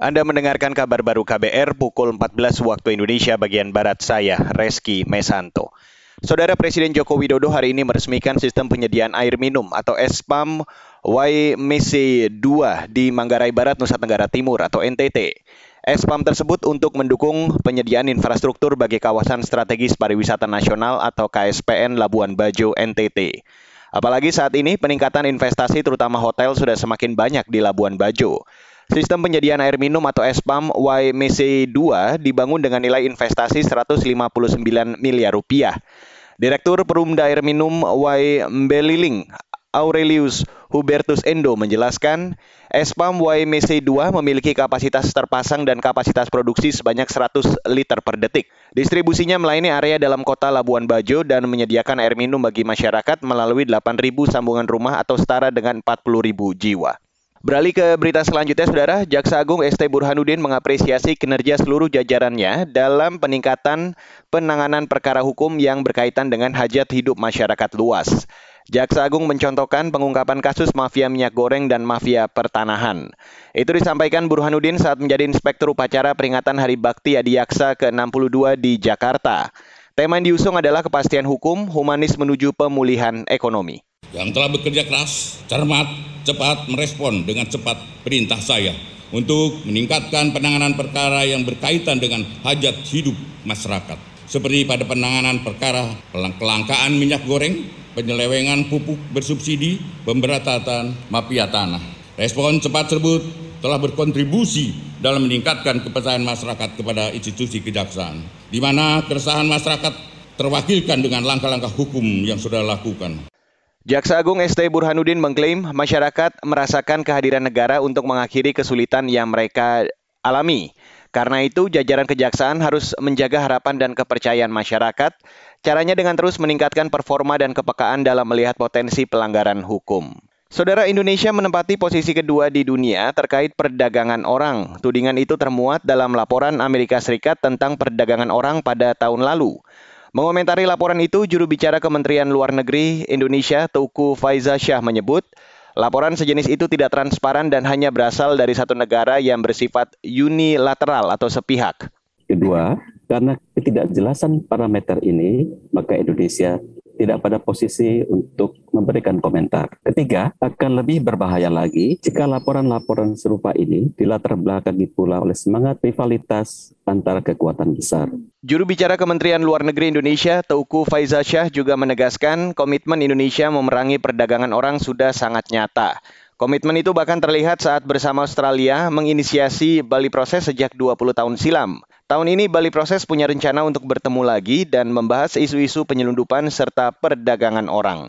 Anda mendengarkan kabar baru KBR pukul 14 waktu Indonesia bagian Barat saya, Reski Mesanto. Saudara Presiden Joko Widodo hari ini meresmikan sistem penyediaan air minum atau SPAM YMC 2 di Manggarai Barat, Nusa Tenggara Timur atau NTT. SPAM tersebut untuk mendukung penyediaan infrastruktur bagi kawasan strategis pariwisata nasional atau KSPN Labuan Bajo NTT. Apalagi saat ini peningkatan investasi terutama hotel sudah semakin banyak di Labuan Bajo. Sistem penyediaan air minum atau SPAM YMC 2 dibangun dengan nilai investasi 159 miliar rupiah. Direktur Perumda Air Minum Y Mbeliling Aurelius Hubertus Endo menjelaskan, SPAM YMC 2 memiliki kapasitas terpasang dan kapasitas produksi sebanyak 100 liter per detik. Distribusinya melayani area dalam kota Labuan Bajo dan menyediakan air minum bagi masyarakat melalui 8.000 sambungan rumah atau setara dengan 40.000 jiwa. Beralih ke berita selanjutnya, Saudara. Jaksa Agung ST Burhanuddin mengapresiasi kinerja seluruh jajarannya dalam peningkatan penanganan perkara hukum yang berkaitan dengan hajat hidup masyarakat luas. Jaksa Agung mencontohkan pengungkapan kasus mafia minyak goreng dan mafia pertanahan. Itu disampaikan Burhanuddin saat menjadi Inspektur Upacara Peringatan Hari Bakti Adiaksa ke-62 di Jakarta. Tema yang diusung adalah kepastian hukum, humanis menuju pemulihan ekonomi. Yang telah bekerja keras, cermat, cepat merespon dengan cepat perintah saya untuk meningkatkan penanganan perkara yang berkaitan dengan hajat hidup masyarakat. Seperti pada penanganan perkara kelangkaan minyak goreng, penyelewengan pupuk bersubsidi, pemberantasan mafia tanah. Respon cepat tersebut telah berkontribusi dalam meningkatkan kepercayaan masyarakat kepada institusi kejaksaan, di mana keresahan masyarakat terwakilkan dengan langkah-langkah hukum yang sudah lakukan. Jaksa Agung ST Burhanuddin mengklaim masyarakat merasakan kehadiran negara untuk mengakhiri kesulitan yang mereka alami. Karena itu, jajaran kejaksaan harus menjaga harapan dan kepercayaan masyarakat. Caranya dengan terus meningkatkan performa dan kepekaan dalam melihat potensi pelanggaran hukum. Saudara Indonesia menempati posisi kedua di dunia terkait perdagangan orang. Tudingan itu termuat dalam laporan Amerika Serikat tentang perdagangan orang pada tahun lalu. Mengomentari laporan itu, juru bicara Kementerian Luar Negeri Indonesia, Tuku Faiza Syah menyebut, laporan sejenis itu tidak transparan dan hanya berasal dari satu negara yang bersifat unilateral atau sepihak. Kedua, karena ketidakjelasan parameter ini, maka Indonesia tidak pada posisi untuk memberikan komentar. Ketiga, akan lebih berbahaya lagi jika laporan-laporan serupa ini dilatar belakangi pula oleh semangat rivalitas antara kekuatan besar. Juru bicara Kementerian Luar Negeri Indonesia, Teuku Faiza Syah juga menegaskan komitmen Indonesia memerangi perdagangan orang sudah sangat nyata. Komitmen itu bahkan terlihat saat bersama Australia menginisiasi Bali Proses sejak 20 tahun silam. Tahun ini Bali Proses punya rencana untuk bertemu lagi dan membahas isu-isu penyelundupan serta perdagangan orang.